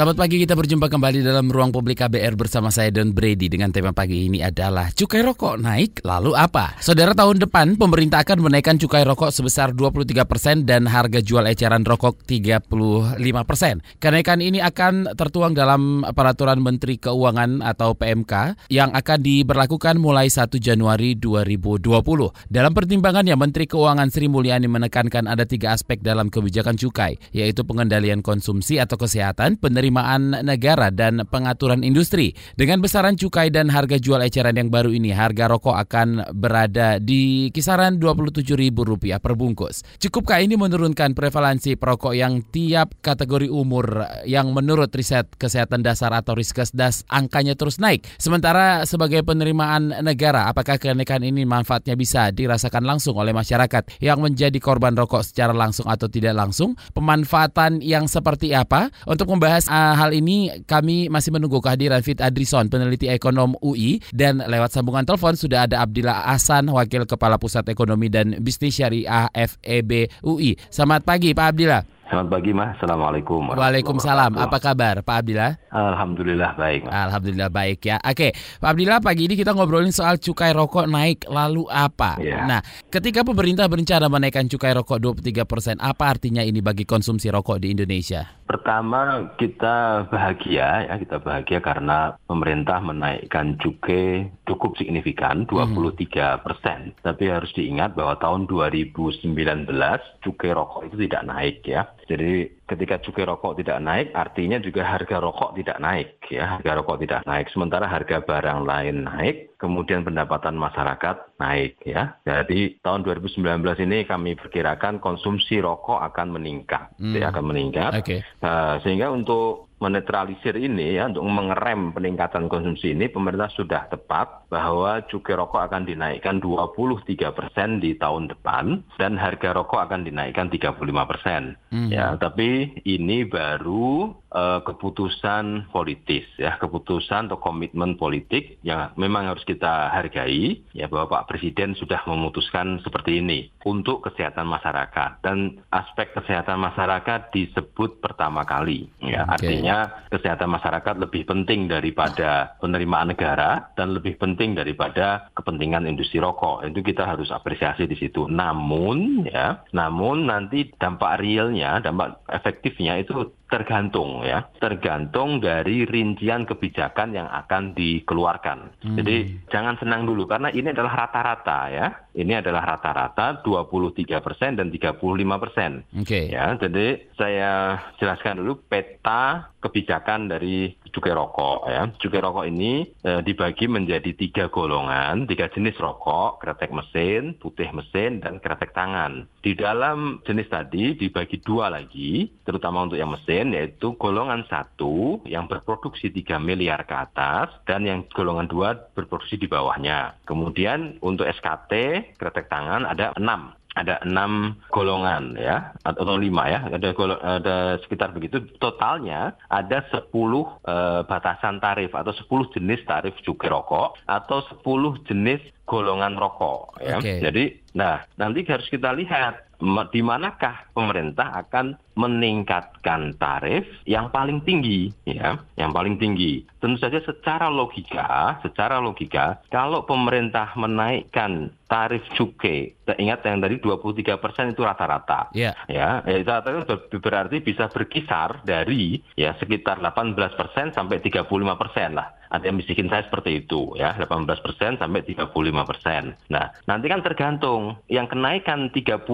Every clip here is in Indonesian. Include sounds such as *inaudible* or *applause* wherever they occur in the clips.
Selamat pagi, kita berjumpa kembali dalam ruang publik KBR bersama saya Don Brady dengan tema pagi ini adalah cukai rokok naik, lalu apa? Saudara tahun depan pemerintah akan menaikkan cukai rokok sebesar 23 persen dan harga jual eceran rokok 35 persen. Kenaikan ini akan tertuang dalam peraturan Menteri Keuangan atau PMK yang akan diberlakukan mulai 1 Januari 2020. Dalam pertimbangannya, Menteri Keuangan Sri Mulyani menekankan ada tiga aspek dalam kebijakan cukai, yaitu pengendalian konsumsi atau kesehatan, penerimaan negara dan pengaturan industri. Dengan besaran cukai dan harga jual eceran yang baru ini, harga rokok akan berada di kisaran Rp27.000 per bungkus. Cukupkah ini menurunkan prevalensi perokok yang tiap kategori umur yang menurut riset kesehatan dasar atau Riskesdas angkanya terus naik? Sementara sebagai penerimaan negara, apakah kenaikan ini manfaatnya bisa dirasakan langsung oleh masyarakat yang menjadi korban rokok secara langsung atau tidak langsung? Pemanfaatan yang seperti apa? Untuk membahas uh, hal ini kami masih menunggu kehadiran Fit Adrison, peneliti ekonom UI dan lewat sambungan telepon sudah ada Abdillah Hasan, Wakil Kepala Pusat Ekonomi dan Bisnis Syariah FEB UI. Selamat pagi Pak Abdillah. Selamat pagi Mas, Assalamualaikum. Waalaikumsalam. Apa kabar Pak Abdillah? Alhamdulillah baik. Mas. Alhamdulillah baik ya. Oke, Pak Abdillah pagi ini kita ngobrolin soal cukai rokok naik lalu apa? Ya. Nah, ketika pemerintah berencana menaikkan cukai rokok 23 persen, apa artinya ini bagi konsumsi rokok di Indonesia? Pertama kita bahagia ya, kita bahagia karena pemerintah menaikkan cukai cukup signifikan 23 persen. Tapi harus diingat bahwa tahun 2019 cukai rokok itu tidak naik ya. Jadi ketika cukai rokok tidak naik, artinya juga harga rokok tidak naik ya. Harga rokok tidak naik. Sementara harga barang lain naik, kemudian pendapatan masyarakat naik ya. Jadi tahun 2019 ini kami perkirakan konsumsi rokok akan meningkat, Hmm. ya, akan meningkat. Oke. Nah, sehingga untuk menetralisir ini ya untuk mengerem peningkatan konsumsi ini pemerintah sudah tepat bahwa cukai rokok akan dinaikkan 23 persen di tahun depan dan harga rokok akan dinaikkan 35 persen. Mhm. Ya, tapi ini baru eh, keputusan politis ya, keputusan atau komitmen politik yang memang harus kita hargai ya bahwa Pak Presiden sudah memutuskan seperti ini untuk kesehatan masyarakat. Dan aspek kesehatan masyarakat disebut pertama kali ya. Oke. artinya kesehatan masyarakat lebih penting daripada penerimaan negara dan lebih penting daripada kepentingan industri rokok. Itu kita harus apresiasi di situ. Namun ya namun nanti dampak realnya dampak efektifnya itu tergantung ya tergantung dari rincian kebijakan yang akan dikeluarkan. Jadi jangan senang dulu karena ini adalah rata-rata ya ini adalah rata-rata 23 persen dan 35 persen Oke. Ya, jadi saya jelaskan dulu peta kebijakan dari cukai rokok ya. Cukai rokok ini eh, dibagi menjadi tiga golongan, tiga jenis rokok, kretek mesin, putih mesin, dan kretek tangan. Di dalam jenis tadi dibagi dua lagi, terutama untuk yang mesin, yaitu golongan satu yang berproduksi 3 miliar ke atas, dan yang golongan dua berproduksi di bawahnya. Kemudian untuk SKT, kretek tangan ada enam. Ada enam golongan ya. Atau lima ya. Ada ada sekitar begitu. Totalnya ada 10 eh, batasan tarif atau 10 jenis tarif cukai rokok atau 10 jenis golongan rokok ya. Oke. jadi nah nanti harus kita lihat di manakah pemerintah akan meningkatkan tarif yang paling tinggi ya yang paling tinggi? Tentu saja secara logika secara logika kalau pemerintah menaikkan tarif cukai ingat yang tadi 23 persen itu rata-rata. Ya. ya ya, itu rata-rata ber- berarti bisa berkisar dari ya sekitar 18 persen sampai 35 persen lah ada yang bisikin saya seperti itu ya 18 persen sampai 35 persen nah nanti kan tergantung yang kenaikan 35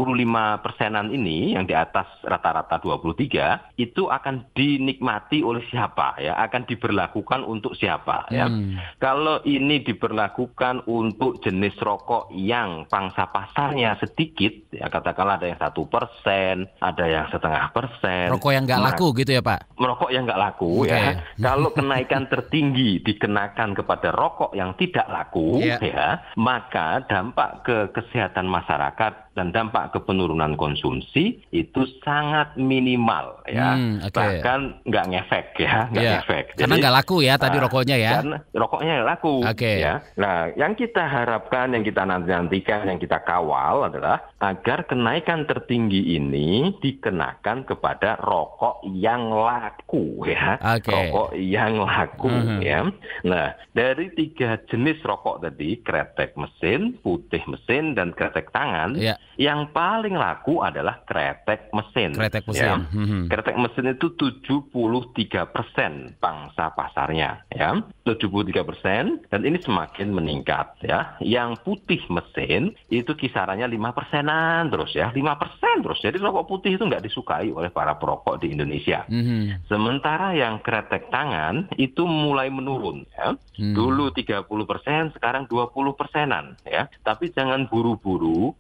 persenan ini yang di atas rata-rata 23 itu akan dinikmati oleh siapa ya akan diberlakukan untuk siapa ya Hmm. kalau ini diberlakukan untuk jenis rokok yang pangsa pasarnya sedikit, ya katakanlah ada yang satu persen, ada yang setengah persen. Rokok yang nggak Nah, laku gitu ya Pak? merokok yang nggak laku Oke. ya. *laughs* Kalau kenaikan tertinggi dikenakan kepada rokok yang tidak laku Iya. ya, maka dampak ke kesehatan masyarakat dan dampak ke penurunan konsumsi itu sangat minimal ya. Hmm, oke. Bahkan nggak ngefek ya, nggak Iya. ngefek. Karena nggak laku ya tadi ah, rokoknya ya. Karena rokoknya laku. Oke. Ya. Nah, yang kita harapkan, yang kita nanti-nantikan, yang kita kawal adalah agar kenaikan tertinggi ini dikenakan kepada rokok yang laku ya. Oke. Rokok yang laku Mhm. ya. Nah, dari tiga jenis rokok tadi, kretek mesin, putih mesin, dan kretek tangan, Iya. Yang paling laku adalah kretek mesin. Kretek ya. mesin. Mhm. Kretek mesin itu 73 persen pangsa pasarnya, ya, 73 persen, dan ini semakin meningkat, ya. Yang putih mesin itu kisarannya 5 persenan terus, ya, 5 persen terus. Jadi rokok putih itu nggak disukai oleh para perokok di Indonesia. Mhm. Sementara yang kretek tangan itu mulai menurun ya. Hmm. Dulu 30 persen, sekarang 20 persenan ya. Tapi jangan buru-buru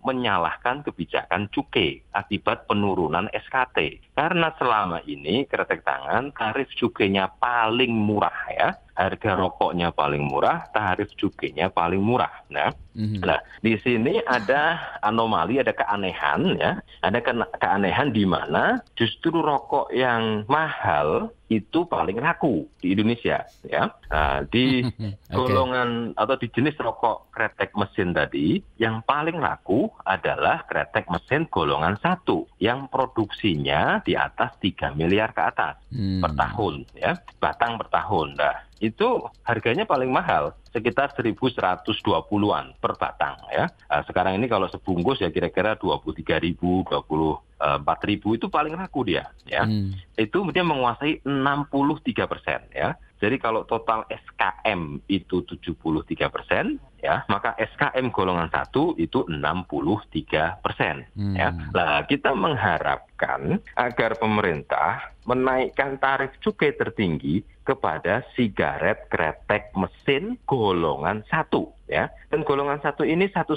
menyalahkan kebijakan cukai akibat penurunan SKT. Karena selama ini kretek tangan tarif cukainya paling murah ya. Harga rokoknya paling murah, tarif cukainya paling murah. Nah, Mhm. Nah, di sini ada anomali, ada keanehan ya. Ada kena- keanehan di mana justru rokok yang mahal itu paling laku di Indonesia ya. Nah, di *laughs* golongan atau di jenis rokok kretek mesin tadi, yang paling laku adalah kretek mesin golongan satu yang produksinya di atas 3 miliar ke atas Hmm. per tahun ya batang per tahun nah itu harganya paling mahal sekitar 1120-an per batang ya Nah, sekarang ini kalau sebungkus ya kira-kira 23.000 24.000 itu paling laku dia ya Hmm. itu dia menguasai 63 persen ya. Jadi kalau total SKM itu 73 persen ya, maka SKM golongan satu itu 63 persen ya. Hmm. Nah kita mengharapkan agar pemerintah menaikkan tarif cukai tertinggi kepada sigaret kretek mesin golongan satu ya dan golongan satu ini satu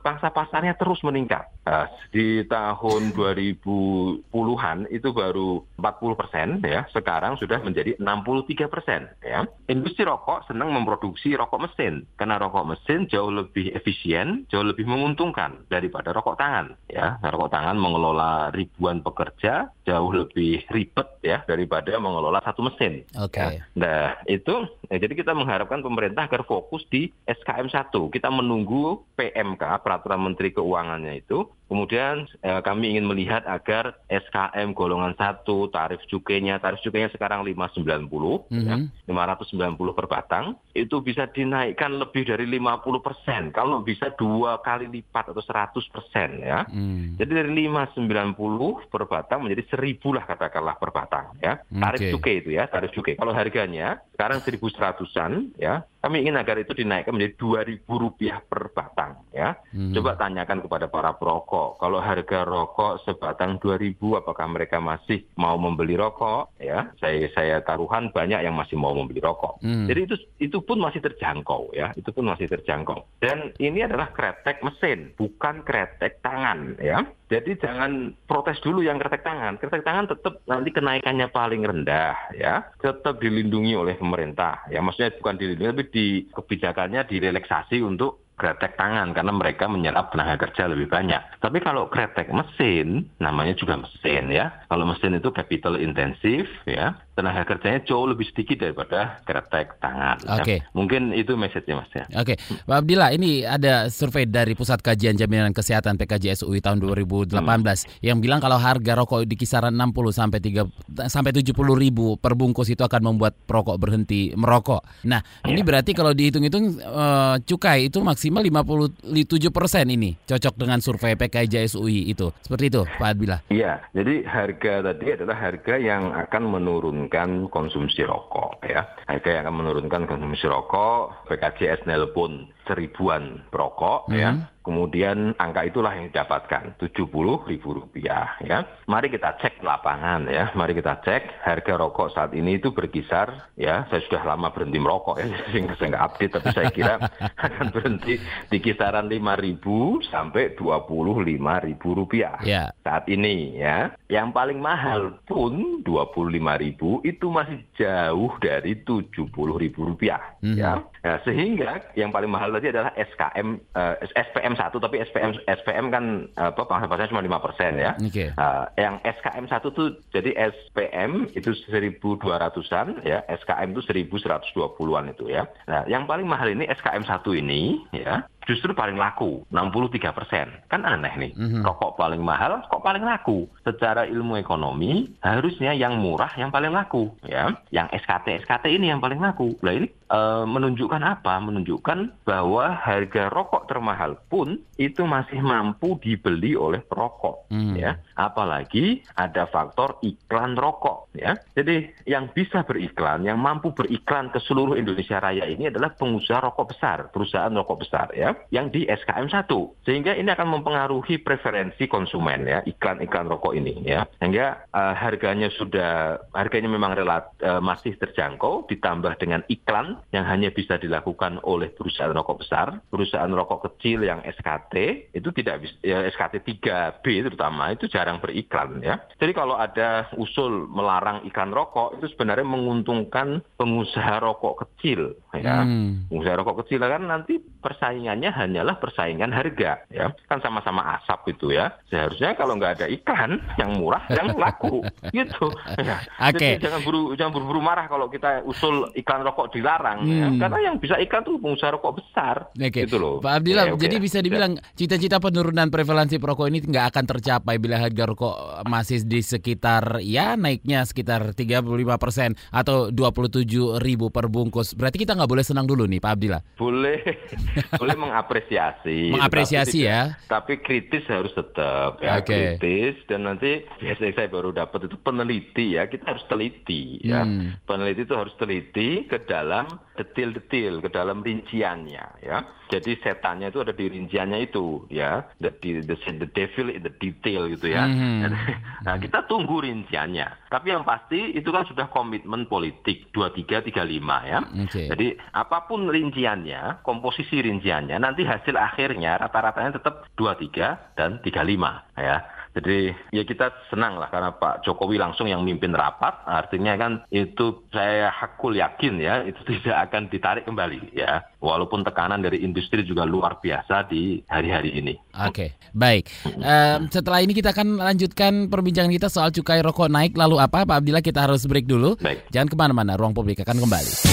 pangsa pasarnya terus meningkat. Nah, di tahun 2010-an itu baru 40 persen ya. Sekarang sudah menjadi 63 persen ya. Industri rokok senang memproduksi rokok mesin karena rokok mesin jauh lebih efisien jauh lebih menguntungkan daripada rokok tangan ya. Nah, rokok tangan mengelola ribuan pekerja jauh lebih ribet ya daripada mengelola satu mesin. Oke. Ya. Nah, itu ya, jadi kita mengharapkan pemerintah agar fokus di SKM 1. Kita menunggu PMK, Peraturan Menteri Keuangannya itu. Kemudian eh, kami ingin melihat agar SKM golongan 1 tarif cukainya, tarif cukainya sekarang 590 ya, Mhm. 590 per batang, itu bisa dinaikkan lebih dari 50 persen. Kalau bisa dua kali lipat atau 100 persen ya. Hmm. Jadi dari 590 per batang menjadi 1000 lah katakanlah per batang ya. Tarif Oke. cukai itu ya, tarif cukai. Kalau harganya sekarang 1100-an ya, kami ingin agar itu dinaikkan menjadi 2000 rupiah per batang ya. Mhm. Coba tanyakan kepada para perokok, kalau harga rokok sebatang 2000 apakah mereka masih mau membeli rokok ya? Saya saya taruhan banyak yang masih mau membeli rokok. Hmm. Jadi itu itu pun masih terjangkau ya, itu pun masih terjangkau. Dan ini adalah kretek mesin, bukan kretek tangan ya. Jadi jangan protes dulu yang kretek tangan. Kretek tangan tetap nanti kenaikannya paling rendah ya, tetap dilindungi oleh pemerintah. Ya maksudnya bukan dilindungi tapi di kebijakannya direlaksasi untuk kretek tangan karena mereka menyerap tenaga kerja lebih banyak. Tapi kalau kretek mesin, namanya juga mesin ya. Kalau mesin itu capital intensif ya, tenaga kerjanya jauh lebih sedikit daripada kretek tangan. ya. Oke. Mungkin itu message-nya Mas ya. Oke, Pak Abdillah, ini ada survei dari Pusat Kajian Jaminan Kesehatan PKJ SUI tahun 2018 yang bilang kalau harga rokok di kisaran 60 sampai 3 sampai 70 ribu per bungkus itu akan membuat perokok berhenti merokok. Nah, ini berarti kalau dihitung-hitung eh, cukai itu maksimal 57 persen ini cocok dengan survei PKJ SUI itu. Seperti itu, Pak Abdillah. Iya, jadi harga tadi adalah harga yang akan menurunkan konsumsi rokok ya. Harga yang akan menurunkan konsumsi rokok, PKJS nelpon seribuan perokok ya. Kemudian angka itulah yang didapatkan 70 ribu rupiah ya. Mari kita cek lapangan ya. Mari kita cek harga rokok saat ini itu berkisar ya. Saya sudah lama berhenti merokok ya, *laughs* sehingga saya nggak update. Tapi saya kira *laughs* akan berhenti di kisaran 5 ribu sampai 25 ribu rupiah Ya. saat ini ya. Yang paling mahal pun 25.000 itu masih jauh dari 70.000 rupiah Mhm. ya. Nah, sehingga yang paling mahal berarti adalah SKM uh, SPM 1 tapi SPM SPM kan apa penghasilannya cuma 5% ya. Okay. Uh, yang SKM 1 tuh jadi SPM itu 1200-an ya, SKM itu 1120-an itu ya. Nah, yang paling mahal ini SKM 1 ini ya justru paling laku 63 persen. Kan aneh nih mm-hmm. rokok paling mahal kok paling laku? Secara ilmu ekonomi harusnya yang murah yang paling laku ya. Yang SKT SKT ini yang paling laku. Lah ini e, menunjukkan apa? Menunjukkan bahwa harga rokok termahal pun itu masih mampu dibeli oleh perokok mm. ya apalagi ada faktor iklan rokok ya jadi yang bisa beriklan yang mampu beriklan ke seluruh Indonesia Raya ini adalah pengusaha rokok besar perusahaan rokok besar ya yang di SKM 1. Sehingga ini akan mempengaruhi preferensi konsumen ya, iklan-iklan rokok ini ya. Sehingga uh, harganya sudah harganya memang relat, uh, masih terjangkau ditambah dengan iklan yang hanya bisa dilakukan oleh perusahaan rokok besar, perusahaan rokok kecil yang SKT itu tidak bisa ya, SKT 3B terutama itu jarang beriklan ya. Jadi kalau ada usul melarang iklan rokok itu sebenarnya menguntungkan pengusaha rokok kecil ya. Hmm. Pengusaha rokok kecil kan nanti persaingannya hanyalah persaingan harga ya kan sama-sama asap itu ya seharusnya kalau nggak ada iklan yang murah yang laku *laughs* gitu ya. Okay. Jadi jangan buru jangan buru-buru marah kalau kita usul iklan rokok dilarang ya. hmm. ya karena yang bisa iklan tuh pengusaha rokok besar okay. gitu loh Pak Abdillah ya, okay. jadi bisa dibilang cita-cita penurunan prevalensi perokok ini nggak akan tercapai bila harga rokok masih di sekitar ya naiknya sekitar 35 persen atau 27 ribu per bungkus berarti kita nggak boleh senang dulu nih Pak Abdillah boleh *laughs* boleh mengapresiasi. Mengapresiasi tapi, ya. Tapi kritis harus tetap ya okay. kritis dan nanti biasanya saya baru dapat itu peneliti ya kita harus teliti ya. Hmm. Peneliti itu harus teliti ke dalam detil-detil, ke dalam rinciannya ya. Jadi setannya itu ada di rinciannya itu ya. The, the, the devil in the detail gitu ya. Hmm. *laughs* Nah, kita tunggu rinciannya. Tapi yang pasti itu kan sudah komitmen politik 2335 ya. Okay. Jadi apa pun rinciannya, komposisi rinciannya nanti hasil akhirnya rata-ratanya tetap 23 dan 35 ya. Jadi ya kita senang lah karena Pak Jokowi langsung yang mimpin rapat, artinya kan itu saya hakul yakin ya itu *laughs* tidak akan ditarik kembali ya. Walaupun tekanan dari industri juga luar biasa di hari-hari ini. Oke, okay, baik. Um, setelah ini kita akan lanjutkan perbincangan kita soal cukai rokok naik. Lalu apa, Pak Abdillah? Kita harus break dulu. Baik. Jangan ke mana-mana. Ruang publik akan kembali.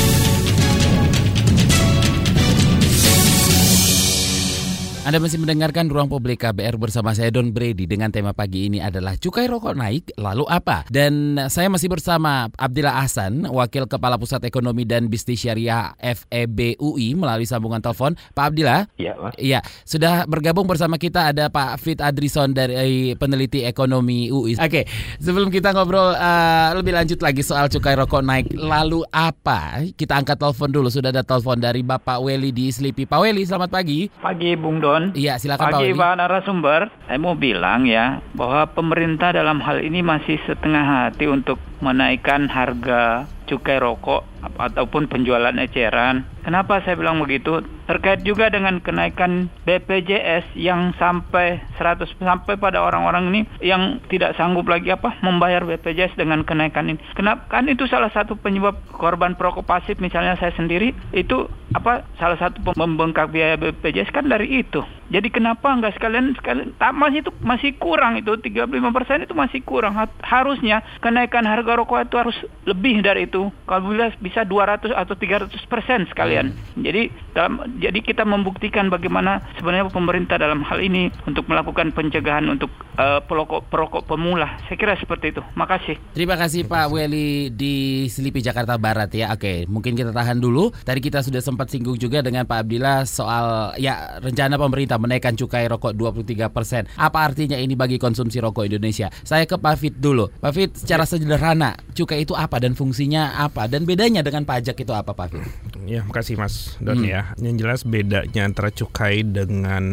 Anda masih mendengarkan Ruang Publik KBR bersama saya Don Brady dengan tema pagi ini adalah cukai rokok naik lalu apa? Dan saya masih bersama Abdillah Ahsan, Wakil Kepala Pusat Ekonomi dan Bisnis Syariah FEB UI melalui sambungan telepon. Pak Abdillah? Iya, Pak. Iya, sudah bergabung bersama kita ada Pak Fit Adrison dari peneliti ekonomi UI. Oke, sebelum kita ngobrol uh, lebih lanjut lagi soal cukai rokok naik lalu apa? Kita angkat telepon dulu. Sudah ada telepon dari Bapak Weli di Slipi. Pak Weli, selamat pagi. Pagi, Bung Don. Iya, silakan Pagi Pak narasumber, saya mau bilang ya bahwa pemerintah dalam hal ini masih setengah hati untuk menaikkan harga cukai rokok ataupun penjualan eceran. Kenapa saya bilang begitu? Terkait juga dengan kenaikan BPJS yang sampai 100 sampai pada orang-orang ini yang tidak sanggup lagi apa membayar BPJS dengan kenaikan ini. Kenapa? Kan itu salah satu penyebab korban perokok pasif misalnya saya sendiri itu apa salah satu membengkak biaya BPJS kan dari itu. Jadi kenapa nggak sekalian sekalian masih itu masih kurang itu 35% itu masih kurang. Harusnya kenaikan harga rokok itu harus lebih dari itu. Kalau bisa 200 atau 300 persen sekalian. Hmm. Jadi dalam jadi kita membuktikan bagaimana sebenarnya pemerintah dalam hal ini untuk melakukan pencegahan untuk uh, perokok perokok pemula. Saya kira seperti itu. Makasih. Terima kasih Pak Weli di Selipi Jakarta Barat ya. Oke, mungkin kita tahan dulu. Tadi kita sudah sempat singgung juga dengan Pak Abdillah soal ya rencana pemerintah pemerintah menaikkan cukai rokok 23 persen. Apa artinya ini bagi konsumsi rokok Indonesia? Saya ke Pak Fit dulu. Pak Fit, secara sederhana, cukai itu apa dan fungsinya apa? Dan bedanya dengan pajak itu apa Pak Fit? Ya, makasih Mas Don hmm. ya. Yang jelas bedanya antara cukai dengan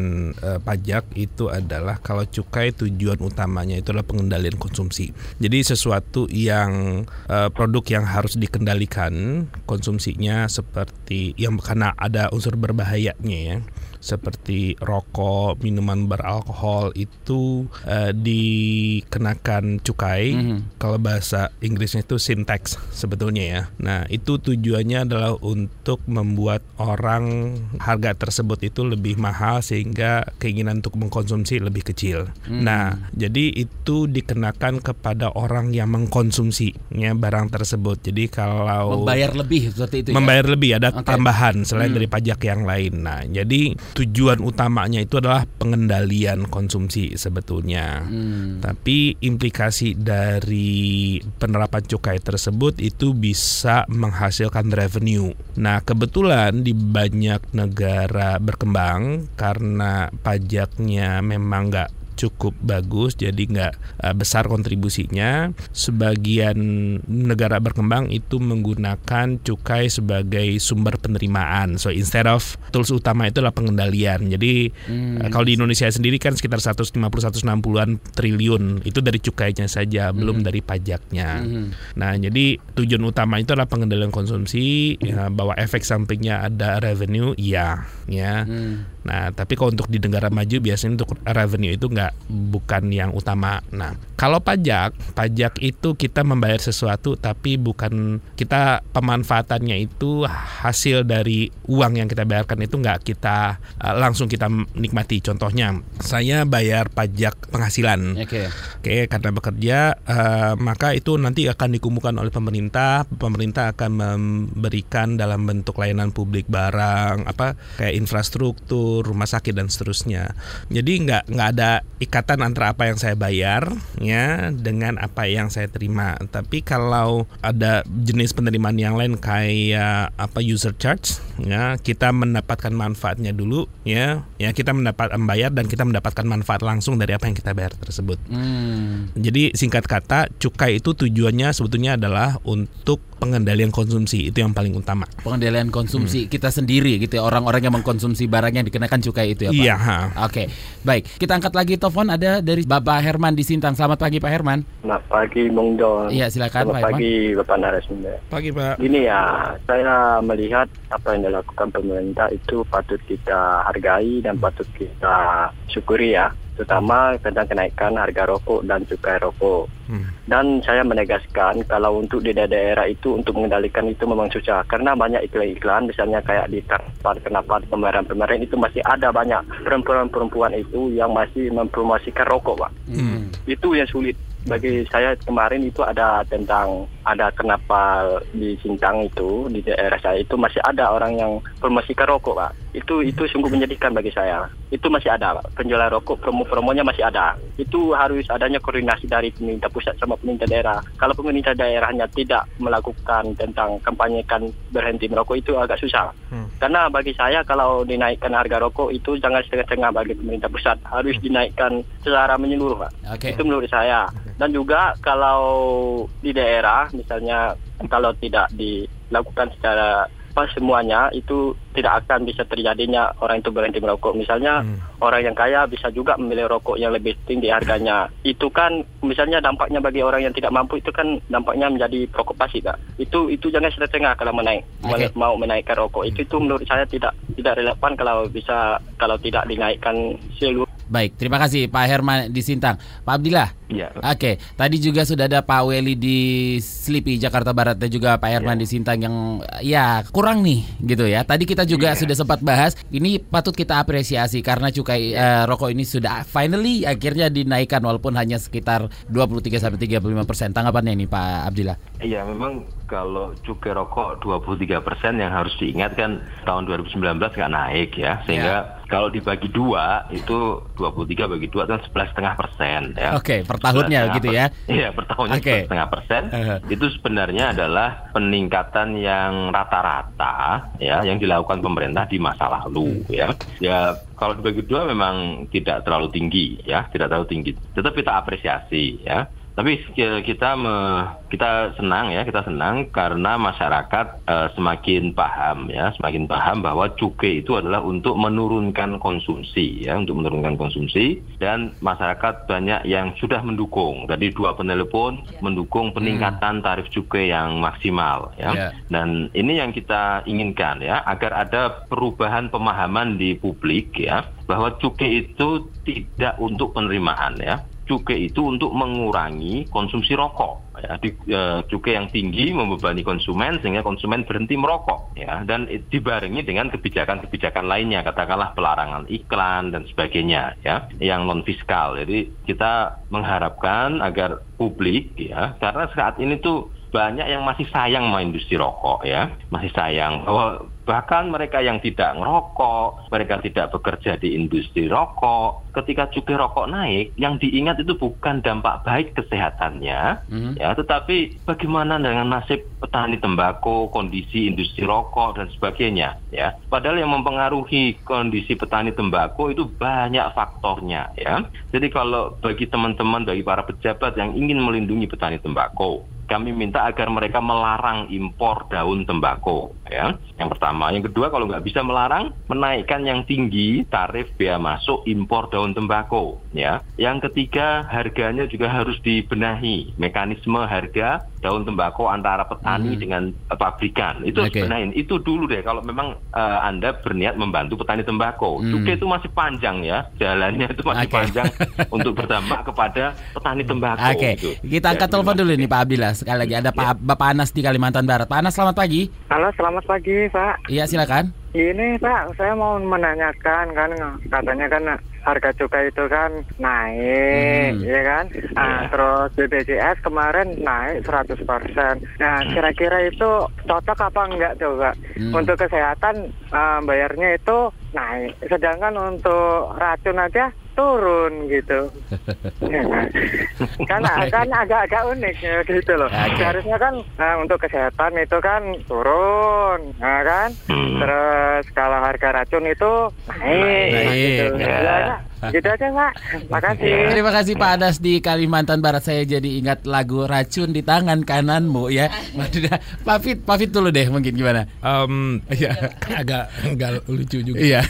uh, pajak itu adalah kalau cukai tujuan utamanya itu adalah pengendalian konsumsi. Jadi sesuatu yang uh, produk yang harus dikendalikan konsumsinya seperti yang karena ada unsur berbahayanya ya seperti rokok, minuman beralkohol itu uh, dikenakan cukai. Mm -hmm. Kalau bahasa Inggrisnya itu sin tax sebetulnya ya. Nah, itu tujuannya adalah untuk membuat orang harga tersebut itu lebih mahal sehingga keinginan untuk mengkonsumsi lebih kecil. Mm. Nah, jadi itu dikenakan kepada orang yang mengkonsumsi ya barang tersebut. Jadi kalau membayar lebih seperti itu ya? membayar lebih ada okay. tambahan selain hmm. dari pajak yang lain. Nah, jadi tujuan utamanya itu adalah pengendalian konsumsi sebetulnya. Hmm. Tapi implikasi dari penerapan cukai tersebut itu bisa menghasilkan revenue. Nah, kebetulan di banyak negara berkembang karena pajaknya memang nggak cukup bagus jadi nggak uh, besar kontribusinya sebagian negara berkembang itu menggunakan cukai sebagai sumber penerimaan so instead of tools utama itu adalah pengendalian jadi hmm. uh, kalau di Indonesia sendiri kan sekitar 150-160an triliun itu dari cukainya saja hmm. belum dari pajaknya hmm. nah jadi tujuan utama itu adalah pengendalian konsumsi ya, bahwa efek sampingnya ada revenue iya ya hmm. Nah, tapi kalau untuk di negara maju biasanya untuk revenue itu nggak bukan yang utama. Nah, kalau pajak, pajak itu kita membayar sesuatu tapi bukan kita pemanfaatannya itu hasil dari uang yang kita bayarkan itu nggak kita uh, langsung kita nikmati. Contohnya, saya bayar pajak penghasilan. Oke. Okay. Oke, okay, karena bekerja uh, maka itu nanti akan dikumpulkan oleh pemerintah. Pemerintah akan memberikan dalam bentuk layanan publik barang apa kayak infrastruktur rumah sakit dan seterusnya. Jadi nggak nggak ada ikatan antara apa yang saya bayar ya dengan apa yang saya terima. Tapi kalau ada jenis penerimaan yang lain kayak apa user charge ya kita mendapatkan manfaatnya dulu ya ya kita mendapat membayar dan kita mendapatkan manfaat langsung dari apa yang kita bayar tersebut. Hmm. Jadi singkat kata cukai itu tujuannya sebetulnya adalah untuk pengendalian konsumsi itu yang paling utama. Pengendalian konsumsi hmm. kita sendiri gitu ya orang-orang yang mengkonsumsi barang yang dikenakan cukai itu ya Pak. Iya. Oke, baik kita angkat lagi telepon ada dari Bapak Herman di Sintang. Selamat pagi Pak Herman. Selamat pagi Bung Don. Iya silakan Selamat Pak Herman. pagi Bapak Narasumber. Pagi Pak. Ini ya saya melihat apa yang dilakukan pemerintah itu patut kita hargai dan patut kita syukuri ya terutama tentang kenaikan harga rokok dan cukai rokok. Hmm. Dan saya menegaskan kalau untuk di daerah itu untuk mengendalikan itu memang susah karena banyak iklan-iklan misalnya kayak di tempat kenapa pembayaran-pembayaran itu masih ada banyak perempuan-perempuan itu yang masih mempromosikan rokok, Pak. Hmm. Itu yang sulit bagi saya kemarin itu ada tentang ada kenapa di Sintang itu di daerah saya itu masih ada orang yang promosikan rokok pak itu itu sungguh menyedihkan bagi saya. Itu masih ada. Pak penjualan rokok promo-promonya masih ada. Itu harus adanya koordinasi dari pemerintah pusat sama pemerintah daerah. Kalau pemerintah daerahnya tidak melakukan tentang kampanyekan berhenti merokok itu agak susah. Hmm. karena bagi saya kalau dinaikkan harga rokok itu jangan setengah-setengah bagi pemerintah pusat. Harus hmm. dinaikkan secara menyeluruh pak. Okay. itu menurut saya. Dan juga kalau di daerah misalnya kalau tidak dilakukan secara apa semuanya itu tidak akan bisa terjadinya orang itu berhenti merokok. Misalnya hmm. orang yang kaya bisa juga memilih rokok yang lebih tinggi harganya. *laughs* Itu kan misalnya dampaknya bagi orang yang tidak mampu itu kan dampaknya menjadi provokasi, Kak. Itu itu jangan setengah kalau menaik okay. mau menaikkan rokok. Itu itu menurut saya tidak tidak relevan kalau bisa kalau tidak dinaikkan seluruh Baik, terima kasih Pak Herman di Sintang. Pak Abdillah. Iya. Oke, tadi juga sudah ada Pak Weli di Slipi Jakarta Barat dan juga Pak Herman ya. di Sintang yang ya kurang nih gitu ya. Tadi kita juga ya. sudah sempat bahas ini patut kita apresiasi karena cukai uh, rokok ini sudah finally akhirnya dinaikkan walaupun hanya sekitar 23 sampai 35 persen. Tanggapannya ini Pak Abdillah? Iya, memang kalau cukai rokok 23 persen yang harus diingat kan tahun 2019 nggak naik ya, sehingga ya kalau dibagi dua itu 23 bagi dua itu sebelas setengah persen ya. Oke, okay, per tahunnya gitu ya? Iya, per tahunnya okay. setengah persen. Uh-huh. Itu sebenarnya adalah peningkatan yang rata-rata ya yang dilakukan pemerintah di masa lalu hmm. ya. Ya kalau dibagi dua memang tidak terlalu tinggi ya, tidak terlalu tinggi. Tetap kita apresiasi ya Tapi kita me, kita senang ya, kita senang karena masyarakat uh, semakin paham ya, semakin paham bahwa cukai itu adalah untuk menurunkan konsumsi ya, untuk menurunkan konsumsi dan masyarakat banyak yang sudah mendukung. Tadi dua penelepon mendukung peningkatan tarif cukai yang maksimal ya. Ya. Dan ini yang kita inginkan ya, agar ada perubahan pemahaman di publik ya, bahwa cukai itu tidak untuk penerimaan ya cukai itu untuk mengurangi konsumsi rokok ya. Di, uh, cukai yang tinggi membebani konsumen sehingga konsumen berhenti merokok ya. Dan dibarengi dengan kebijakan-kebijakan lainnya katakanlah pelarangan iklan dan sebagainya ya yang non fiskal jadi kita mengharapkan agar publik ya karena saat ini tuh banyak yang masih sayang sama industri rokok ya masih sayang bahwa bahkan mereka yang tidak ngerokok mereka tidak bekerja di industri rokok ketika cukai rokok naik yang diingat itu bukan dampak baik kesehatannya Mhm. ya tetapi bagaimana dengan nasib petani tembakau kondisi industri rokok dan sebagainya ya padahal yang mempengaruhi kondisi petani tembakau itu banyak faktornya ya jadi kalau bagi teman-teman bagi para pejabat yang ingin melindungi petani tembakau kami minta agar mereka melarang impor daun tembakau ya yang pertama yang kedua kalau nggak bisa melarang menaikkan yang tinggi tarif bea masuk impor daun tembakau ya yang ketiga harganya juga harus dibenahi mekanisme harga daun tembakau antara petani Hmm. dengan eh, pabrikan itu harus Oke. benahin itu dulu deh kalau memang eh, anda berniat membantu petani tembakau Hmm. cukai itu masih panjang ya jalannya itu masih Oke. panjang *laughs* untuk berdampak kepada petani tembakau Oke, gitu. kita angkat Ya, telepon dulu nih Pak Abdillah. Sekali lagi ada Pak Bapak Anas di Kalimantan Barat. Pak Anas, selamat pagi. Halo, selamat pagi, Pak. Iya, silakan. Ini, Pak, saya mau menanyakan kan katanya kan harga cukai itu kan naik, Hmm. ya kan? Nah, terus BPJS kemarin naik 100%. Nah, kira-kira itu cocok apa enggak tuh, Pak? Hmm. Untuk kesehatan eh, bayarnya itu naik, sedangkan untuk racun aja turun gitu. *laughs* Ya kan? kan kan agak-agak unik ya, gitu loh. Oke. Seharusnya kan eh, untuk kesehatan itu kan turun, ya kan? Hmm. Terus kalau harga racun itu naik, Naik, gitu. ya. Ya, Pak. gitu aja, Pak. Makasih. Terima kasih Pak Anas di Kalimantan Barat. Saya jadi ingat lagu racun di tangan kananmu ya. Waduh, Pak Fit, Pak Fit dulu deh mungkin gimana? Em, ya *laughs* agak agak lucu juga. Iya.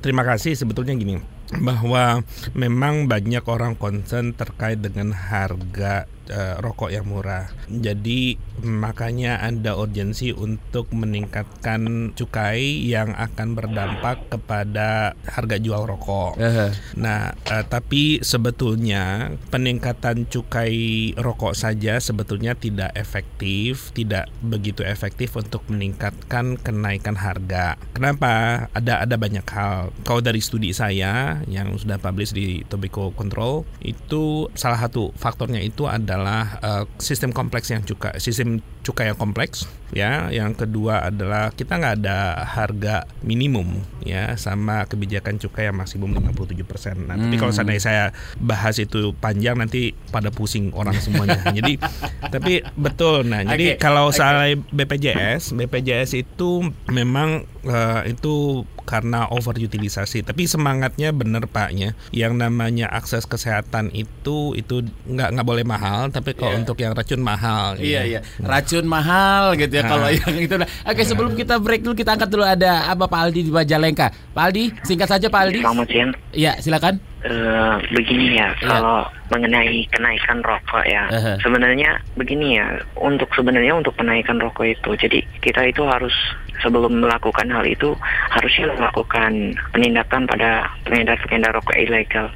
Terima kasih sebetulnya gini bahwa memang banyak orang concern terkait dengan harga eh, rokok yang murah. Jadi makanya ada urgensi untuk meningkatkan cukai yang akan berdampak kepada harga jual rokok. Eh, Nah, eh, tapi sebetulnya peningkatan cukai rokok saja sebetulnya tidak efektif, tidak begitu efektif untuk meningkatkan kenaikan harga. Kenapa? Ada ada banyak hal. Kalau dari studi saya yang sudah publish di Tobacco Control itu salah satu faktornya itu adalah eh, sistem kompleks yang cukai, sistem cukai yang kompleks ya. Yang kedua adalah kita nggak ada harga minimum ya sama kebijakan cukai yang maksimum 57%. Nah, tapi kalau Hmm. seandainya saya bahas itu panjang nanti pada pusing orang semuanya. *laughs* jadi tapi betul. Nah, jadi Oke, kalau oke. soal BPJS, BPJS itu memang eh, itu karena overutilisasi. Tapi semangatnya bener paknya. Yang namanya akses kesehatan itu itu nggak nggak boleh mahal. Tapi kalau Iya. untuk yang racun mahal. Iya ya. iya, racun mahal gitu ya Nah. kalau yang itu. Nah, Oke sebelum kita break dulu kita angkat dulu ada apa Pak Aldi di Majalengka. Pak Aldi, singkat saja Pak Aldi. Selamat siang. Iya silakan. Eh, begini ya, Iya. kalau mengenai kenaikan rokok ya, Aha. sebenarnya begini ya, untuk sebenarnya untuk penaikan rokok itu, jadi kita itu harus sebelum melakukan hal itu harusnya melakukan penindakan pada pengedar-pengedar rokok ilegal.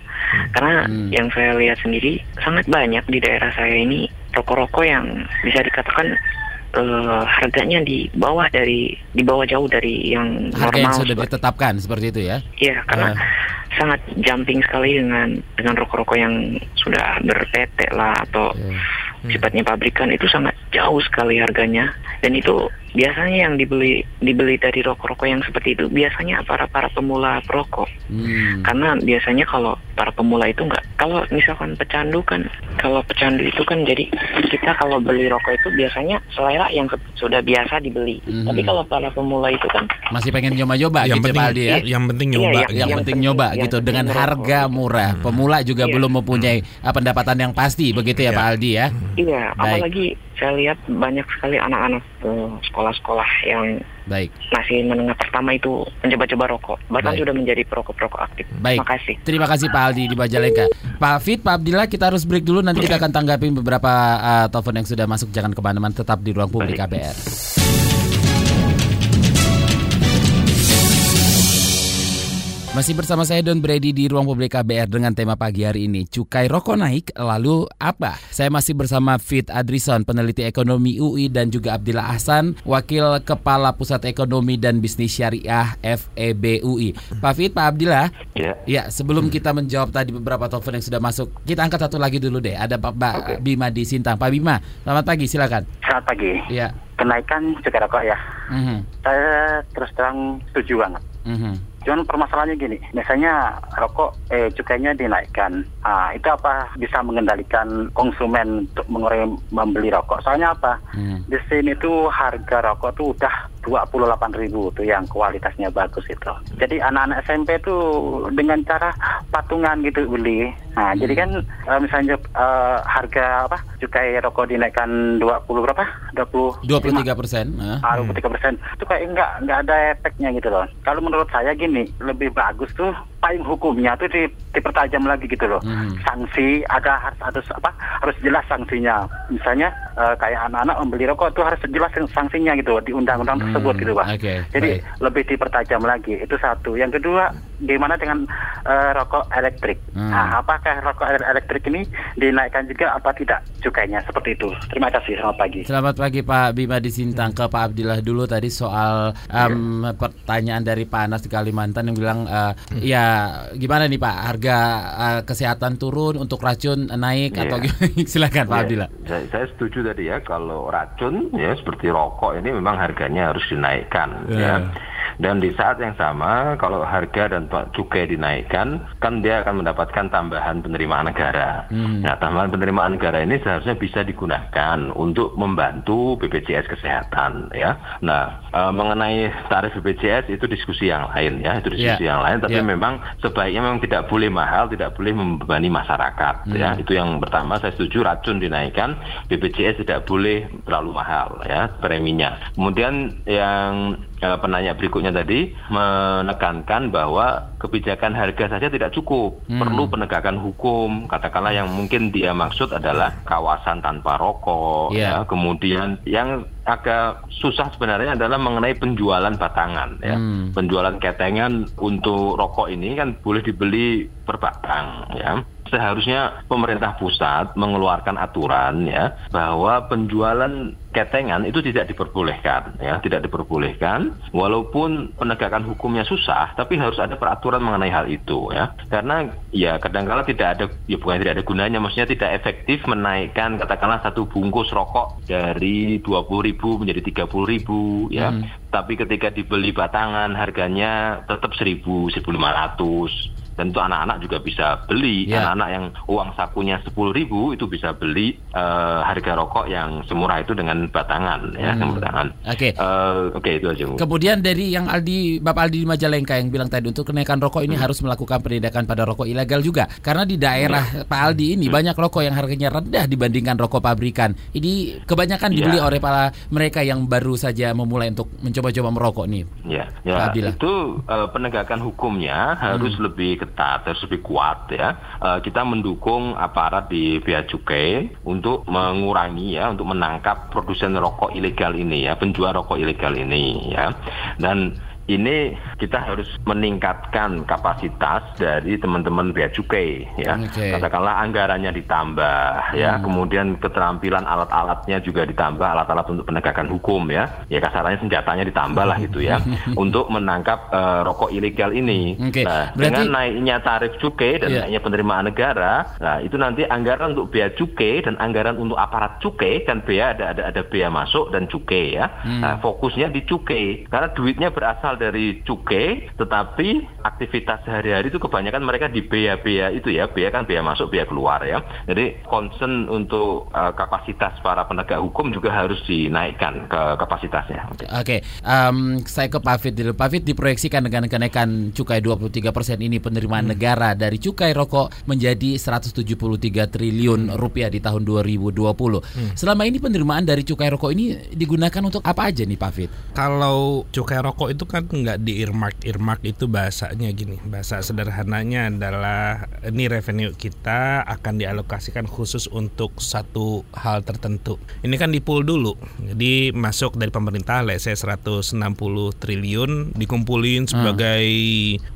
Karena Hmm. yang saya lihat sendiri sangat banyak di daerah saya ini rokok-rokok yang bisa dikatakan eh, harganya di bawah dari di bawah jauh dari yang Harga yang normal sudah seperti- ditetapkan seperti itu ya. Iya, karena Ah. sangat jumping sekali dengan dengan rokok-rokok yang sudah bertetek lah atau Iya. sifatnya pabrikan itu sangat jauh sekali harganya dan itu biasanya yang dibeli dibeli dari rokok-rokok yang seperti itu biasanya para para pemula perokok. Hmm. Karena biasanya kalau para pemula itu enggak kalau misalkan pecandu kan kalau pecandu itu kan jadi kita kalau beli rokok itu biasanya selera yang sudah biasa dibeli. Mhm. Tapi kalau para pemula itu kan Masih pengen nyoba-nyoba yang gitu penting Pak Aldi ya. yang penting nyoba iya, yang, yang penting penting- nyoba yang gitu penting dengan merokok. harga murah. Pemula juga Iya. belum mempunyai uh, pendapatan yang pasti begitu ya Iya. Pak Aldi ya. iya, Baik. apalagi saya lihat banyak sekali anak-anak eh, sekolah-sekolah yang Baik. masih menengah pertama itu mencoba-coba rokok, bahkan Baik. sudah menjadi perokok-perokok aktif. Baik. Terima kasih. Terima kasih Pak Aldi di Majalengka. Pak Fit, Pak Abdillah, kita harus break dulu. Nanti kita akan tanggapin beberapa uh, telepon yang sudah masuk. Jangan ke mana-mana, tetap di ruang publik KBR. Masih bersama saya Don Brady di Ruang Publik KBR dengan tema pagi hari ini Cukai rokok naik, lalu apa? Saya masih bersama Fit Adrison, peneliti ekonomi UI dan juga Abdillah Ahsan, Wakil Kepala Pusat Ekonomi dan Bisnis Syariah FEB UI Pak Fit, Pak Abdillah Ya. Ya, sebelum kita menjawab tadi beberapa telepon yang sudah masuk Kita angkat satu lagi dulu deh Ada Pak Mbak Bima di Sintang Pak Bima, selamat pagi, silakan Selamat pagi. Ya, Kenaikan cukai rokok ya. mhm, Saya terus terang setuju banget. mhm. Cuman permasalahannya gini, misalnya rokok eh cukainya dinaikkan. Ah, itu apa bisa mengendalikan konsumen untuk mengurangi membeli rokok? Soalnya apa? Hmm. Di sini tuh harga rokok tuh udah 28.000 tuh yang kualitasnya bagus itu. Jadi anak-anak SMP tuh dengan cara patungan gitu beli. Nah, jadi kan eh, misalnya eh, harga apa? Cukai rokok dinaikkan 20 berapa? 20 23 persen eh. Ah, 23 persen itu kayak enggak enggak ada efeknya gitu loh. Kalau menurut saya gini, lebih bagus tuh payung hukumnya tuh di, dipertajam lagi gitu loh. Hmm. Sanksi ada harus harus apa? Harus jelas sanksinya. Misalnya eh, kayak anak-anak membeli rokok tuh harus jelas sanksinya gitu di undang-undang tersebut Hmm, gitu pak. oke, Jadi baik. lebih dipertajam lagi. Itu satu. Yang kedua, gimana dengan eh, rokok elektrik? Hmm. Nah, apakah rokok ele- elektrik ini dinaikkan juga apa tidak cukainya seperti itu? Terima kasih. Selamat pagi. Selamat pagi Pak Bima di Sintang ke Pak Abdillah dulu tadi soal em, pertanyaan dari Pak Anas di Kalimantan yang bilang eh, ya gimana nih Pak harga eh, kesehatan turun untuk racun naik Iya. atau gimana? *laughs* silakan Pak Ya, Abdillah. Saya, saya setuju tadi ya kalau racun ya seperti rokok ini memang harganya harus dinaikkan Ya. ya. Dan di saat yang sama kalau harga dan cukai dinaikkan kan dia akan mendapatkan tambahan penerimaan negara. Hmm. Nah, tambahan penerimaan negara ini seharusnya bisa digunakan untuk membantu BPJS kesehatan ya. Nah, eh, mengenai tarif BPJS itu diskusi yang lain ya, itu diskusi Ya. yang lain tapi Ya. memang sebaiknya memang tidak boleh mahal, tidak boleh membebani masyarakat ya. Hmm. Itu yang pertama saya setuju racun dinaikkan, BPJS tidak boleh terlalu mahal ya preminya. Kemudian yang penanya berikutnya tadi menekankan bahwa kebijakan harga saja tidak cukup, Hmm. perlu penegakan hukum. Katakanlah yang mungkin dia maksud adalah kawasan tanpa rokok Iya. ya. Kemudian yang agak susah sebenarnya adalah mengenai penjualan batangan ya. Hmm. Penjualan ketengan untuk rokok ini kan boleh dibeli per batang ya. Seharusnya pemerintah pusat mengeluarkan aturan ya bahwa penjualan ketengan itu tidak diperbolehkan ya, tidak diperbolehkan walaupun penegakan hukumnya susah tapi harus ada peraturan mengenai hal itu ya. Karena ya kadangkala tidak ada ya bukan tidak ada gunanya maksudnya tidak efektif menaikkan katakanlah satu bungkus rokok dari 20.000 menjadi 30.000 ya. Hmm. Tapi ketika dibeli batangan harganya tetap 1.000, 1.500 dan itu anak-anak juga bisa beli Ya. anak-anak yang uang sakunya 10.000 itu bisa beli eh, harga rokok yang semurah itu dengan batangan ya Hmm. dengan batangan Oke. Eh, oke itu aja. Kemudian dari yang Aldi Bapak Aldi di Majalengka yang bilang tadi untuk kenaikan rokok Hmm. ini harus melakukan penindakan pada rokok ilegal juga karena di daerah Hmm. Pak Aldi ini banyak rokok yang harganya rendah dibandingkan rokok pabrikan. Ini kebanyakan dibeli Iya. oleh para mereka yang baru saja memulai untuk mencoba-coba merokok nih. Ya, Pak ya Abdillah. itu eh, penegakan hukumnya harus Hmm. lebih ketat, harus lebih kuat ya. Eh, kita mendukung aparat di bea cukai untuk mengurangi ya, untuk menangkap produsen rokok ilegal ini ya, penjual rokok ilegal ini ya. Dan ini kita harus meningkatkan kapasitas dari teman-teman bea cukai ya. Oke. Katakanlah anggarannya ditambah ya, kemudian keterampilan alat-alatnya juga ditambah, alat-alat untuk penegakan hukum ya. Ya kasarannya senjatanya ditambah lah gitu ya *laughs* untuk menangkap eh, rokok ilegal ini. Oke, Nah, berarti- dengan naiknya tarif cukai dan Iya. naiknya penerimaan negara, nah itu nanti anggaran untuk bea cukai dan anggaran untuk aparat cukai kan bea ada ada ada bea masuk dan cukai ya. Hmm. Nah, fokusnya di cukai karena duitnya berasal dari cukai, tetapi aktivitas sehari-hari itu kebanyakan mereka di bea-bea itu ya, bea kan bea masuk, bea keluar ya. Jadi concern untuk uh, kapasitas para penegak hukum juga harus dinaikkan ke kapasitasnya. Oke. Oke, em, saya ke Pak Fit dulu. Pak Fit diproyeksikan dengan kenaikan cukai 23% ini penerimaan negara dari cukai rokok menjadi 173 triliun rupiah di tahun 2020. Selama ini penerimaan dari cukai rokok ini digunakan untuk apa aja nih Pak Fit? Kalau cukai rokok itu kan nggak di earmark earmark itu bahasanya gini. Bahasa sederhananya adalah ini revenue kita akan dialokasikan khusus untuk satu hal tertentu. Ini kan di pool dulu. Jadi masuk dari pemerintah say 160 triliun dikumpulin sebagai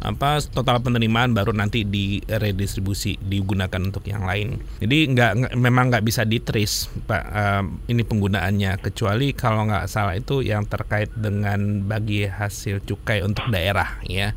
apa total penerimaan baru nanti diredistribusi digunakan untuk yang lain. Jadi nggak memang nggak bisa ditris pak em, ini penggunaannya. Kecuali kalau nggak salah itu yang terkait dengan bagi hasil cukai untuk daerah ya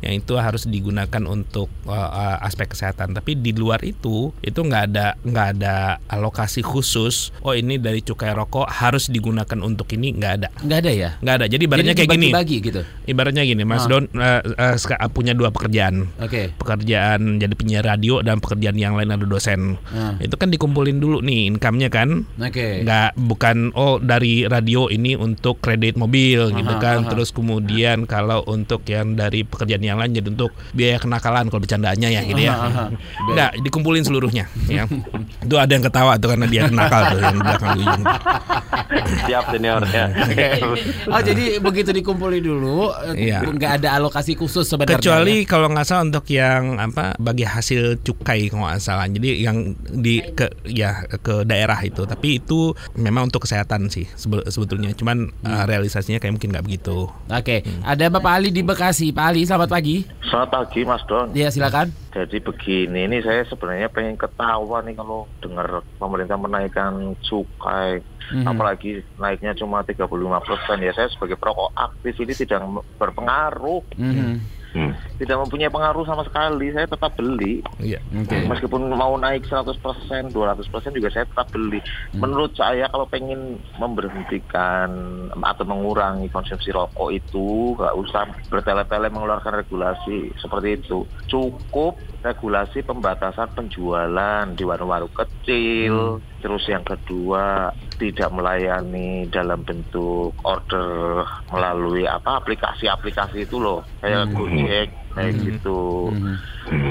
yang itu harus digunakan untuk uh, uh, aspek kesehatan tapi di luar itu itu nggak ada nggak ada alokasi khusus oh ini dari cukai rokok harus digunakan untuk ini nggak ada Nggak ada ya? nggak ada jadi ibaratnya Jadi kayak gini dibagi-bagi gitu. ibaratnya gini Mas Ah. Don uh, uh, punya dua pekerjaan Oke. pekerjaan jadi penyiar radio dan pekerjaan yang lain ada dosen Ah. itu kan dikumpulin dulu nih income-nya kan Oke. nggak bukan oh dari radio ini untuk kredit mobil gitu Aha, kan aha. terus kemudian kalau untuk yang dari pekerjaan yang lain jadi untuk biaya kenakalan kalau bercandaannya ya gitu ya. Nggak dikumpulin seluruhnya ya. Itu ada yang ketawa tuh karena dia kenakal tuh yang di belakang ujung Siap senior ya. Oh jadi begitu dikumpulin dulu, Iya. nggak ada alokasi khusus sebenarnya. kecuali ya? kalau nggak salah untuk yang apa bagi hasil cukai kalau nggak salah. Jadi yang di ke ya ke daerah itu. Tapi itu memang untuk kesehatan sih sebe- sebetulnya. Cuman uh, realisasinya kayak mungkin nggak begitu. Oke, ada Bapak Ali di Bekasi. Pak Ali, selamat pagi. Selamat pagi Mas Don. Ya silakan. Jadi begini, ini saya sebenarnya pengen ketawa nih kalau dengar pemerintah menaikkan cukai, Mhm. apalagi naiknya cuma 35 persen. Ya saya sebagai perokok aktif ini tidak berpengaruh, Mhm. tidak mempunyai pengaruh sama sekali. Saya tetap beli, iya Oke. meskipun mau naik 100 persen, 200 persen juga saya tetap beli. Menurut saya kalau pengen memberhentikan atau mengurangi konsumsi rokok itu nggak usah bertele-tele mengeluarkan regulasi seperti itu. Cukup regulasi pembatasan penjualan di warung-warung kecil. Terus yang kedua tidak melayani dalam bentuk order melalui apa aplikasi-aplikasi itu loh kayak Gojek kayak gitu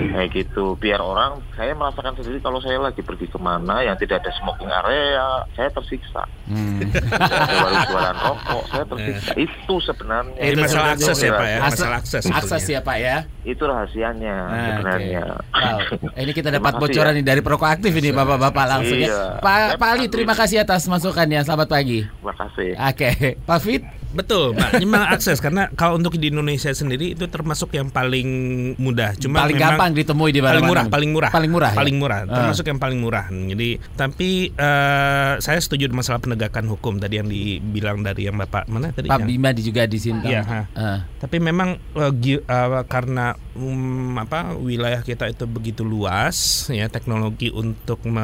kayak gitu biar orang saya merasakan sendiri kalau saya lagi pergi ke mana yang tidak ada smoking area saya tersiksa Hmm. Tidak ada warung jualan rokok saya tersiksa itu sebenarnya Ini masalah akses ya Pak ya Akses- masalah akses Akses ya Pak ya. itu rahasianya Ah, sebenarnya oke. Wow. Ini kita dapat bocoran ya. nih dari Perokok Aktif ini Bapak-bapak langsung Iya. ya. Pak Saya Pak Ali, terima kasih atas masukannya. Selamat pagi. terima kasih Oke, Pak Fit. Betul, Pak. Memang akses karena kalau untuk di Indonesia sendiri itu termasuk yang paling mudah. Cuma paling gampang ditemui di paling mana-mana. murah, paling murah, Paling murah. ya? paling murah. Ah. Termasuk yang paling murah. Jadi, tapi eh, saya setuju masalah penegakan hukum tadi yang dibilang dari yang bapak mana tadi? Pak Bima di- juga di sini. Iya. Ah. Tapi memang eh, gi- eh, karena um, apa wilayah kita itu begitu luas ya teknologi untuk me-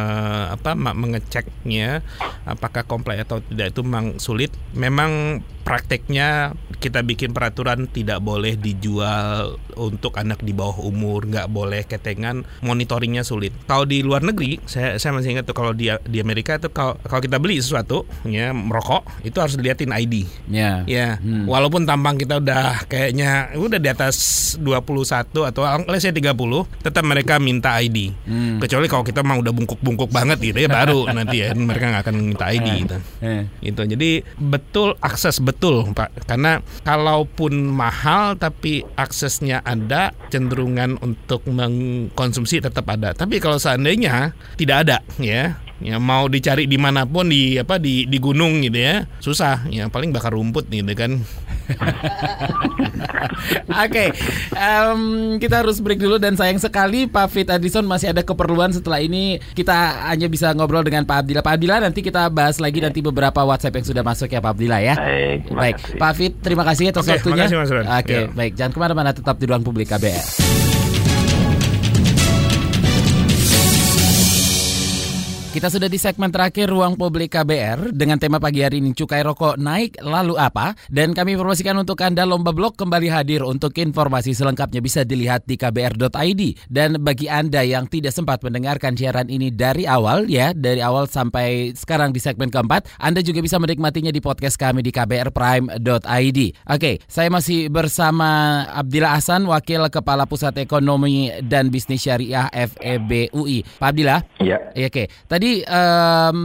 apa mengeceknya apakah komplek atau tidak itu memang sulit. Memang prakteknya kita bikin peraturan tidak boleh dijual untuk anak di bawah umur, nggak boleh ketengan, monitoringnya sulit. Kalau di luar negeri, saya saya masih ingat tuh kalau di di Amerika itu kalau kalau kita beli sesuatu ya merokok itu harus diliatin ID. Ya. Ya, Hmm. walaupun tampang kita udah kayaknya udah di atas 21 atau let's say 30, tetap mereka minta ID. Hmm. Kecuali kalau kita mah udah bungkuk-bungkuk banget gitu ya baru *laughs* nanti ya mereka nggak akan minta ID gitu. Eh. Gitu. Jadi betul akses betul, Pak. Karena kalaupun mahal tapi aksesnya ada, cenderungan untuk mengkonsumsi tetap ada. Tapi kalau seandainya tidak ada, ya, ya mau dicari di mana pun di apa di di gunung gitu ya, susah. Ya paling bakar rumput gitu kan. *laughs* Oke, em, kita harus break dulu dan sayang sekali Pak Fit Adison masih ada keperluan setelah ini kita hanya bisa ngobrol dengan Pak Abdillah. Pak Abdillah nanti kita bahas lagi nanti beberapa WhatsApp yang sudah masuk ya Pak Abdillah ya. Baik, Baik. Pak Fit terima kasih atas waktunya. Oke, Ya. baik jangan ke mana-mana tetap di ruang publik KBR. Kita sudah di segmen terakhir Ruang Publik KBR dengan tema pagi hari ini cukai rokok naik lalu apa? Dan kami informasikan untuk Anda Lomba Blog kembali hadir untuk informasi selengkapnya bisa dilihat di kbr.id. Dan bagi Anda yang tidak sempat mendengarkan siaran ini dari awal ya, dari awal sampai sekarang di segmen keempat, Anda juga bisa menikmatinya di podcast kami di kbrprime.id. Oke, saya masih bersama Abdillah Hasan, Wakil Kepala Pusat Ekonomi dan Bisnis Syariah FEB UI. Pak Abdillah, Ya. Iya, Oke, tadi em,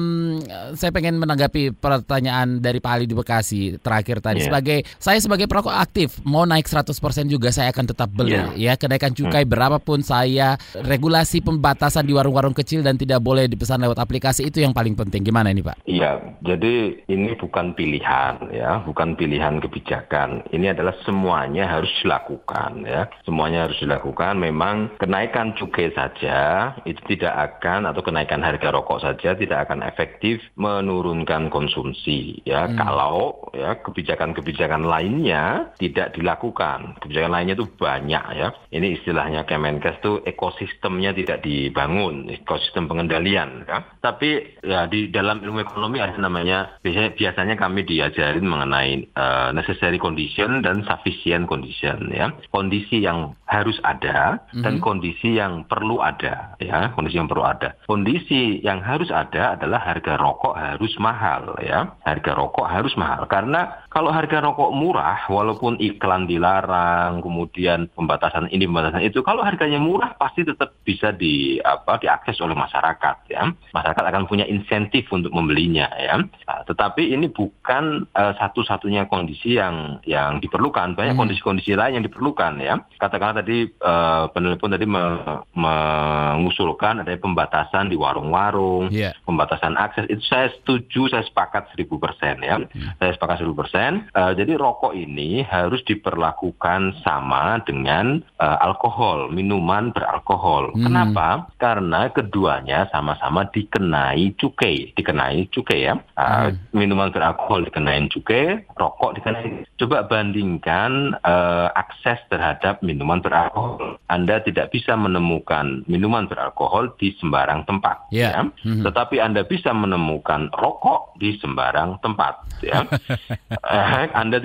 saya pengen menanggapi pertanyaan dari Pak Ali di Bekasi terakhir tadi. Iya. Sebagai saya sebagai perokok aktif, mau naik 100% juga saya akan tetap beli. Ya, Iya. kenaikan cukai berapapun saya, regulasi pembatasan di warung-warung kecil dan tidak boleh dipesan lewat aplikasi itu yang paling penting. Gimana ini, Pak? Iya, jadi ini bukan pilihan ya, bukan pilihan kebijakan. Ini adalah semuanya harus dilakukan ya. Semuanya harus dilakukan. Memang kenaikan cukai saja itu tidak akan atau kenaikan harga rokok saja tidak akan efektif menurunkan konsumsi ya. Kalau ya kebijakan-kebijakan lainnya tidak dilakukan. Kebijakan lainnya itu banyak ya. Ini istilahnya Kemenkes itu ekosistemnya tidak dibangun, ekosistem pengendalian ya. Tapi ya di dalam ilmu ekonomi ada namanya biasanya, biasanya kami diajarin mengenai eh, necessary condition dan sufficient condition ya. Kondisi yang harus ada dan kondisi yang perlu ada ya, kondisi yang perlu ada. Kondisi yang harus ada adalah harga rokok harus mahal ya. Harga rokok harus mahal karena kalau harga rokok murah walaupun iklan dilarang, kemudian pembatasan ini pembatasan itu kalau harganya murah pasti tetap bisa di apa diakses oleh masyarakat ya. Masyarakat akan punya insentif untuk membelinya ya. Nah, tetapi ini bukan eh, satu-satunya kondisi yang yang diperlukan. Banyak kondisi-kondisi lain yang diperlukan ya. Katakanlah tadi eh, penelpon tadi me- mengusulkan ada pembatasan di warung-warung, Iya. pembatasan akses itu saya setuju, saya sepakat 1000 persen ya. Saya sepakat 1000 persen. Eh, jadi rokok ini harus diperlakukan sama dengan eh, alkohol, minuman beralkohol. Hmm. Kenapa? Karena keduanya sama-sama dikenai cukai, dikenai cukai ya. Eh, Minuman beralkohol dikenai cukai, rokok dikenai. Coba bandingkan eh, akses terhadap minuman beralkohol. Anda tidak bisa menemukan minuman beralkohol di sembarang tempat. Iya. ya. Mhm. Tetapi Anda bisa menemukan rokok di sembarang tempat. Ya. *laughs* Eh, anda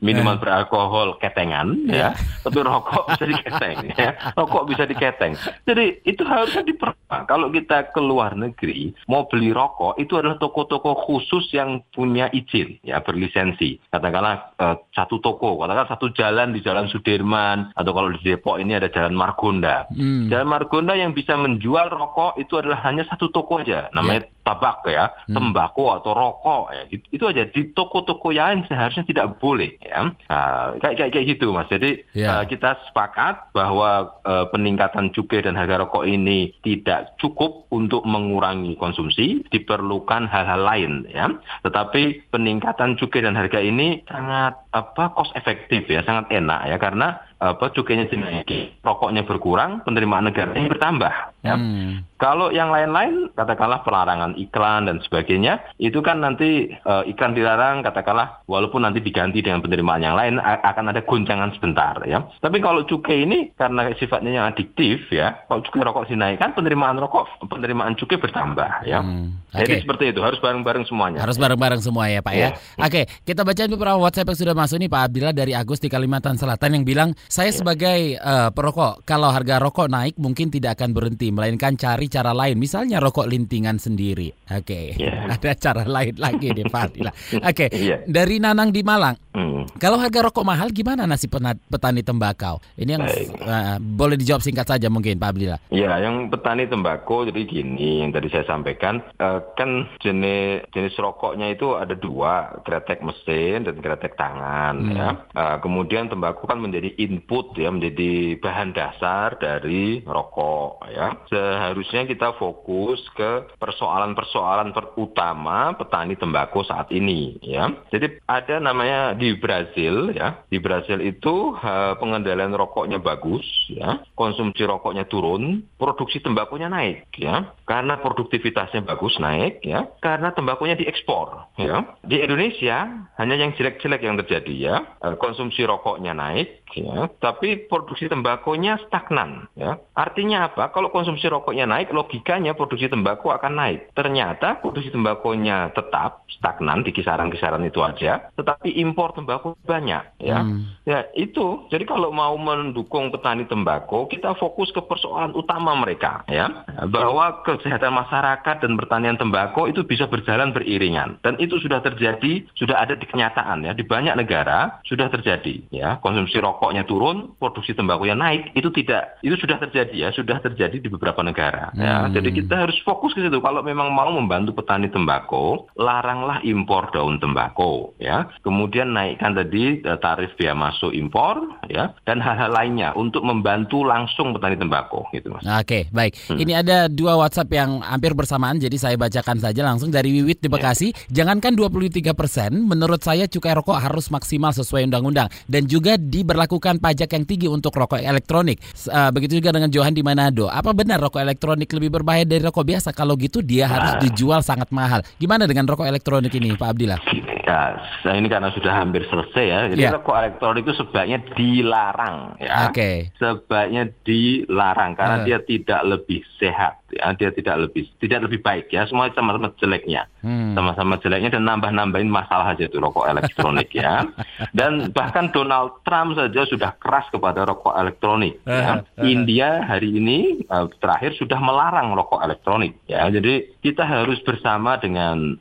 minuman beralkohol ketengan, ya, tapi rokok bisa diketeng. Ya. Rokok bisa diketeng. Jadi itu harusnya diperlukan. Kalau kita ke luar negeri mau beli rokok itu adalah toko-toko khusus yang punya izin, ya berlisensi. Katakanlah eh, satu toko, katakanlah satu jalan di Jalan Sudirman atau kalau di Depok ini ada Jalan Margonda. Hmm. Jalan Margonda yang bisa menjual rokok itu adalah hanya satu toko aja, namanya tabak ya, tembakau atau rokok ya. Itu, itu aja di toko-toko yang seharusnya tidak boleh ya. Nah, kayak kayak kayak gitu Mas. Jadi Ya. eh, kita sepakat bahwa eh, peningkatan cukai dan harga rokok ini tidak cukup untuk mengurangi konsumsi, diperlukan hal-hal lain ya. Tetapi peningkatan cukai dan harga ini sangat apa cost efektif ya, sangat enak ya karena apa cukainya dinaiki, rokoknya berkurang, penerimaan negaranya bertambah ya. Hmm. Kalau yang lain-lain, katakanlah pelarangan iklan dan sebagainya, itu kan nanti eh, iklan dilarang, katakanlah walaupun nanti diganti dengan penerimaan yang lain, akan ada goncangan sebentar ya. Tapi kalau cukai ini karena sifatnya yang adiktif ya, kalau cukai rokok dinaikkan, penerimaan rokok, penerimaan cukai bertambah ya. Hmm, Jadi oke. seperti itu, harus bareng-bareng semuanya. Harus bareng-bareng semua ya Pak ya. Iya. Oke, kita bacain beberapa WhatsApp yang sudah masuk nih Pak Abdillah dari Agus di Kalimantan Selatan yang bilang, saya Iya. sebagai eh, perokok, kalau harga rokok naik mungkin tidak akan berhenti, melainkan cari cara lain, misalnya rokok lintingan sendiri. Oke, Iya. *laughs* ada cara lain lagi nih Pak. *laughs* Oke, Iya. dari Nanang di Malang, Hmm. kalau harga rokok mahal gimana nasib petani tembakau? Ini yang eh, boleh dijawab singkat saja mungkin Pak Abdillah. Ya, yang petani tembakau jadi gini yang tadi saya sampaikan eh, kan jenis jenis rokoknya itu ada dua, kretek mesin dan kretek tangan ya. Eh, kemudian tembakau kan menjadi input ya, menjadi bahan dasar dari rokok ya. Seharusnya kita fokus ke persoalan persoalan-persoalan utama petani tembakau saat ini ya. Jadi ada namanya di Brazil ya. Di Brazil itu uh, pengendalian rokoknya bagus ya. Konsumsi rokoknya turun, produksi tembakunya naik ya. Karena produktivitasnya bagus naik ya. Karena tembakunya diekspor ya. Di Indonesia hanya yang jelek-jelek yang terjadi ya. Uh, konsumsi rokoknya naik ya, tapi produksi tembakunya stagnan ya. Artinya apa? Kalau konsumsi rokoknya naik, logikanya produksi tembakau akan naik. Ternyata produksi tembakunya tetap stagnan di kisaran-kisaran itu aja, tetapi impor tembakau banyak ya. Hmm. Ya, itu. Jadi kalau mau mendukung petani tembakau, kita fokus ke persoalan utama mereka ya, bahwa kesehatan masyarakat dan pertanian tembakau itu bisa berjalan beriringan. Dan itu sudah terjadi, sudah ada di kenyataan ya, di banyak negara sudah terjadi ya. Konsumsi rokoknya turun, produksi tembakunya naik, itu tidak itu sudah terjadi ya, sudah terjadi di beberapa negara ya. Hmm. Jadi kita harus fokus ke situ. Kalau memang mau membantu petani tembakau, laranglah impor daun tembakau ya. Kemudian naikkan tadi eh, tarif biaya masuk impor ya dan hal-hal lainnya untuk membantu langsung petani tembakau gitu Mas. Oke, baik. Hmm. Ini ada dua WhatsApp yang hampir bersamaan jadi saya bacakan saja langsung dari Wiwit di ya. Bekasi. Yeah. Jangankan 23 persen, menurut saya cukai rokok harus maksimal sesuai undang-undang dan juga diberlakukan pajak yang tinggi untuk rokok elektronik. Uh, begitu juga dengan Johan di Manado. Apa benar rokok elektronik lebih berbahaya dari rokok biasa? Kalau gitu dia harus nah. dijual sangat mahal. Gimana dengan rokok elektronik ini, Pak Abdillah? Ya, ini karena sudah hampir selesai ya. Jadi yeah. rokok elektronik itu sebaiknya dilarang ya. Oke. Okay. Sebaiknya dilarang karena uh. dia tidak lebih sehat. Dia tidak lebih tidak lebih baik ya. Semua sama-sama jeleknya. Hmm. Sama-sama jeleknya dan nambah-nambahin masalah aja itu rokok elektronik ya. *laughs* Dan bahkan Donald Trump saja sudah keras kepada rokok elektronik ya. Uh. India hari ini uh, terakhir sudah melarang rokok elektronik ya. Jadi kita harus bersama dengan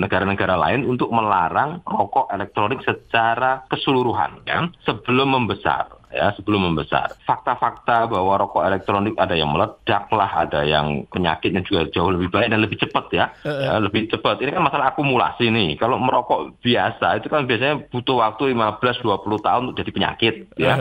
negara-negara uh, lain untuk melarang rokok elektronik secara keseluruhan ya sebelum membesar ya sebelum membesar. Fakta-fakta bahwa rokok elektronik ada yang meledak lah, ada yang penyakitnya juga jauh lebih baik dan lebih cepat ya, ya lebih cepat. Ini kan masalah akumulasi nih. Kalau merokok biasa itu kan biasanya butuh waktu 15-20 tahun untuk jadi penyakit ya.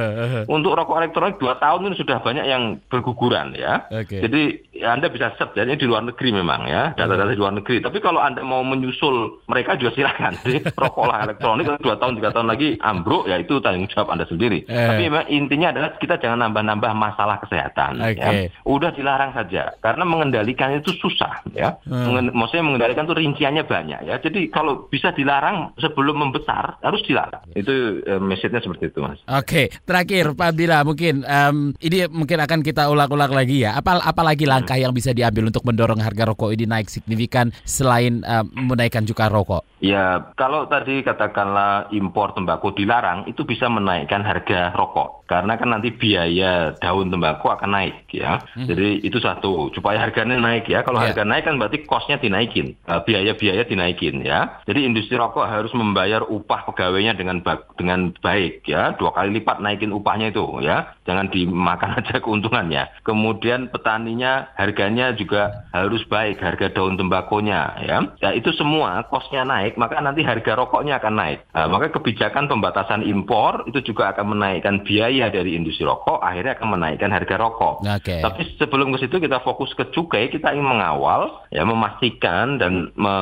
Untuk rokok elektronik 2 tahun ini sudah banyak yang berguguran ya. Okay. Jadi ya Anda bisa set ya, ini di luar negeri memang ya, data-data di luar negeri. Tapi kalau Anda mau menyusul mereka juga silakan. *laughs* Jadi rokoklah elektronik 2 tahun 3 tahun lagi ambruk ya itu tanggung jawab Anda sendiri. Tapi intinya adalah kita jangan nambah-nambah masalah kesehatan. Okay. Ya. Udah dilarang saja karena mengendalikan itu susah ya. Hmm. maksudnya mengendalikan itu rinciannya banyak ya. Jadi kalau bisa dilarang sebelum membesar harus dilarang. Itu uh, message-nya seperti itu mas. Oke, okay. terakhir Pak Abdillah mungkin um, ini mungkin akan kita ulang-ulang lagi ya. Apa apalagi hmm. langkah hmm. yang bisa diambil untuk mendorong harga rokok ini naik signifikan selain um, menaikkan cukai rokok? Ya kalau tadi katakanlah impor tembakau dilarang itu bisa menaikkan harga rokok karena kan nanti biaya daun tembakau akan naik ya. Hmm. Jadi itu satu supaya harganya naik ya. Kalau yeah. harga naik kan berarti kosnya dinaikin, uh, biaya-biaya dinaikin ya. Jadi industri rokok harus membayar upah pegawainya dengan ba dengan baik ya, dua kali lipat naikin upahnya itu ya. Jangan dimakan *laughs* aja keuntungannya. Kemudian petaninya harganya juga harus baik, harga daun tembakonya ya. Ya itu semua kosnya naik, maka nanti harga rokoknya akan naik. Nah, maka kebijakan pembatasan impor itu juga akan menaikkan biaya biaya dari industri rokok akhirnya akan menaikkan harga rokok. Okay. Tapi sebelum ke situ kita fokus ke cukai, kita ingin mengawal, ya memastikan dan me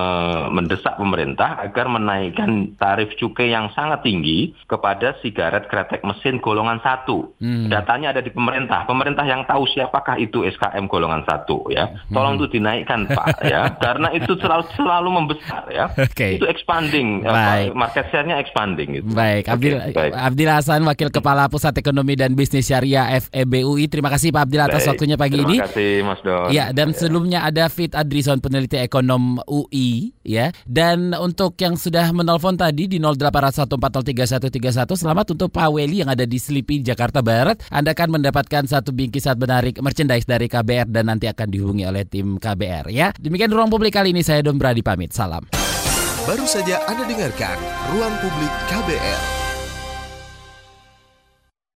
mendesak pemerintah agar menaikkan tarif cukai yang sangat tinggi kepada sigaret kretek mesin golongan satu. Hmm. Datanya ada di pemerintah. Pemerintah yang tahu siapakah itu SKM golongan satu ya. Tolong hmm. itu dinaikkan Pak ya, *laughs* karena itu selalu selalu membesar ya. Okay. Itu expanding, Baik. market share-nya expanding. Gitu. Baik, Abdil, okay, Abdil Hasan, Wakil Kepala Pusat Ekonomi dan Bisnis Syariah FEBUI. Terima kasih Pak Abdil atas Baik, waktunya pagi terima ini. Terima kasih Mas Don. Ya, dan ya. sebelumnya ada Fit Adrison peneliti ekonom UI ya. Dan untuk yang sudah menelpon tadi di 081403131 selamat untuk Pak Weli yang ada di Slipi Jakarta Barat. Anda akan mendapatkan satu bingkisan menarik merchandise dari KBR dan nanti akan dihubungi oleh tim KBR ya. Demikian ruang publik kali ini saya Don Brady pamit. Salam. Baru saja Anda dengarkan Ruang Publik KBR.